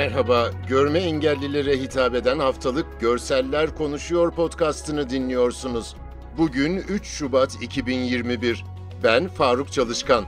Merhaba, görme engellilere hitap eden haftalık Görseller Konuşuyor podcastını dinliyorsunuz. Bugün 3 Şubat 2021. Ben Faruk Çalışkan.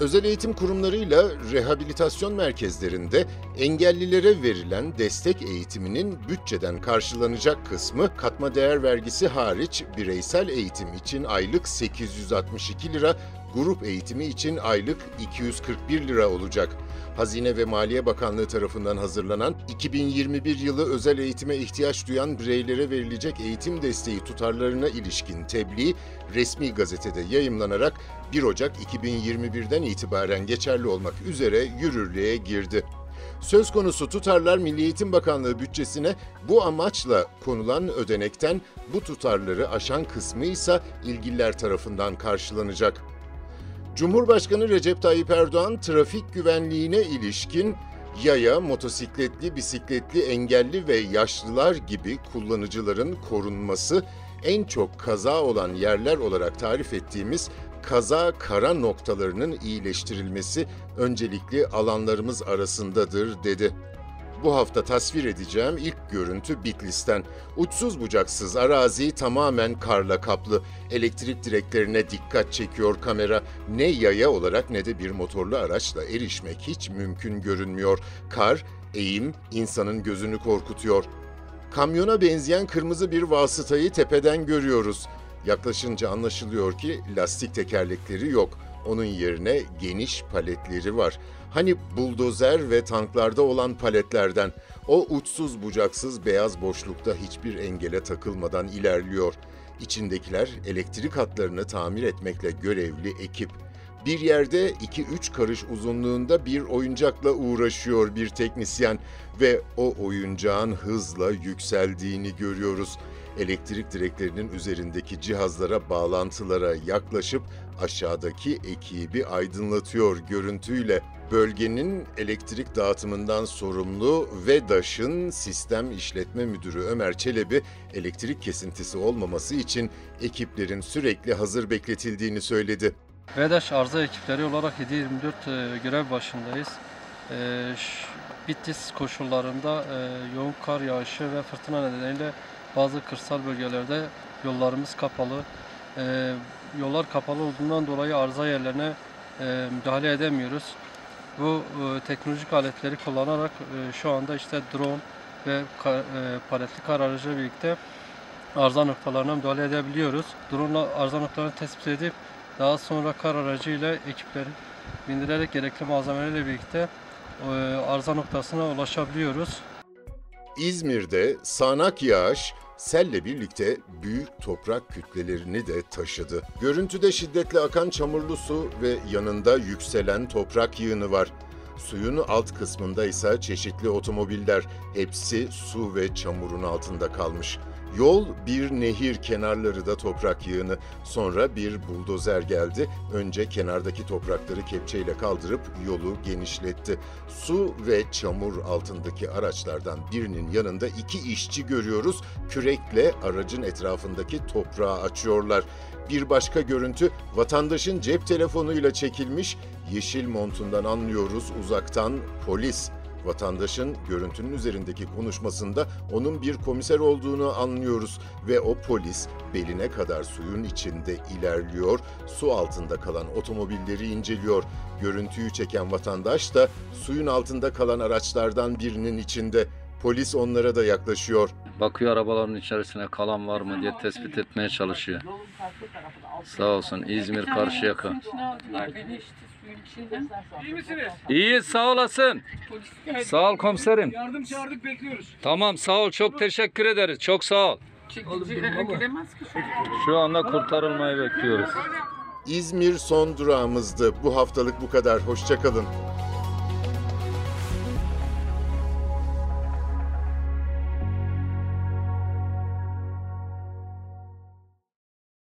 Özel eğitim kurumlarıyla rehabilitasyon merkezlerinde engellilere verilen destek eğitiminin bütçeden karşılanacak kısmı katma değer vergisi hariç bireysel eğitim için aylık 862 lira, grup eğitimi için aylık 241 lira olacak. Hazine ve Maliye Bakanlığı tarafından hazırlanan 2021 yılı özel eğitime ihtiyaç duyan bireylere verilecek eğitim desteği tutarlarına ilişkin tebliğ resmi gazetede yayımlanarak 1 Ocak 2021'den itibaren geçerli olmak üzere yürürlüğe girdi. Söz konusu tutarlar Milli Eğitim Bakanlığı bütçesine bu amaçla konulan ödenekten bu tutarları aşan kısmı ise ilgililer tarafından karşılanacak. Cumhurbaşkanı Recep Tayyip Erdoğan trafik güvenliğine ilişkin yaya, motosikletli, bisikletli, engelli ve yaşlılar gibi kullanıcıların korunması en çok kaza olan yerler olarak tarif ettiğimiz kaza kara noktalarının iyileştirilmesi öncelikli alanlarımız arasındadır dedi. Bu hafta tasvir edeceğim ilk görüntü Bitlis'ten. Uçsuz bucaksız arazi tamamen karla kaplı. Elektrik direklerine dikkat çekiyor kamera. Ne yaya olarak ne de bir motorlu araçla erişmek hiç mümkün görünmüyor. Kar, eğim insanın gözünü korkutuyor. Kamyona benzeyen kırmızı bir vasıtayı tepeden görüyoruz. Yaklaşınca anlaşılıyor ki lastik tekerlekleri yok. Onun yerine geniş paletleri var. Hani buldozer ve tanklarda olan paletlerden. O uçsuz bucaksız beyaz boşlukta hiçbir engele takılmadan ilerliyor. İçindekiler elektrik hatlarını tamir etmekle görevli ekip. Bir yerde 2-3 karış uzunluğunda bir oyuncakla uğraşıyor bir teknisyen ve o oyuncağın hızla yükseldiğini görüyoruz. Elektrik direklerinin üzerindeki cihazlara, bağlantılara yaklaşıp aşağıdaki ekibi aydınlatıyor görüntüyle. Bölgenin elektrik dağıtımından sorumlu VEDAŞ'ın sistem işletme müdürü Ömer Çelebi elektrik kesintisi olmaması için ekiplerin sürekli hazır bekletildiğini söyledi. VEDAŞ arıza ekipleri olarak 7-24 e, görev başındayız. E, Bitlis koşullarında e, yoğun kar yağışı ve fırtına nedeniyle bazı kırsal bölgelerde yollarımız kapalı. E, Yollar kapalı olduğundan dolayı arıza yerlerine e, müdahale edemiyoruz. Bu e, teknolojik aletleri kullanarak e, şu anda işte drone ve ka- e, paletli kar aracıyla birlikte arıza noktalarına müdahale edebiliyoruz. Drone arıza noktalarını tespit edip daha sonra kar aracıyla ekiplerin bindirerek gerekli malzemelerle birlikte e, arıza noktasına ulaşabiliyoruz. İzmir'de sağanak yağış selle birlikte büyük toprak kütlelerini de taşıdı. Görüntüde şiddetle akan çamurlu su ve yanında yükselen toprak yığını var. Suyun alt kısmında ise çeşitli otomobiller, hepsi su ve çamurun altında kalmış. Yol bir nehir kenarları da toprak yığını. Sonra bir buldozer geldi. Önce kenardaki toprakları kepçeyle kaldırıp yolu genişletti. Su ve çamur altındaki araçlardan birinin yanında iki işçi görüyoruz. Kürekle aracın etrafındaki toprağı açıyorlar. Bir başka görüntü vatandaşın cep telefonuyla çekilmiş. Yeşil montundan anlıyoruz uzaktan polis. Vatandaşın görüntünün üzerindeki konuşmasında onun bir komiser olduğunu anlıyoruz ve o polis beline kadar suyun içinde ilerliyor, su altında kalan otomobilleri inceliyor. Görüntüyü çeken vatandaş da suyun altında kalan araçlardan birinin içinde. Polis onlara da yaklaşıyor. Bakıyor arabaların içerisine kalan var mı diye tespit etmeye çalışıyor. Sağ olsun İzmir Karşıyaka. İyi misiniz? İyi sağ olasın. Sağ ol komiserim. Yardım çağırdık bekliyoruz. Tamam sağ ol çok teşekkür ederiz. Çok sağ ol. Şu anda kurtarılmayı bekliyoruz. İzmir son durağımızdı. Bu haftalık bu kadar. Hoşçakalın.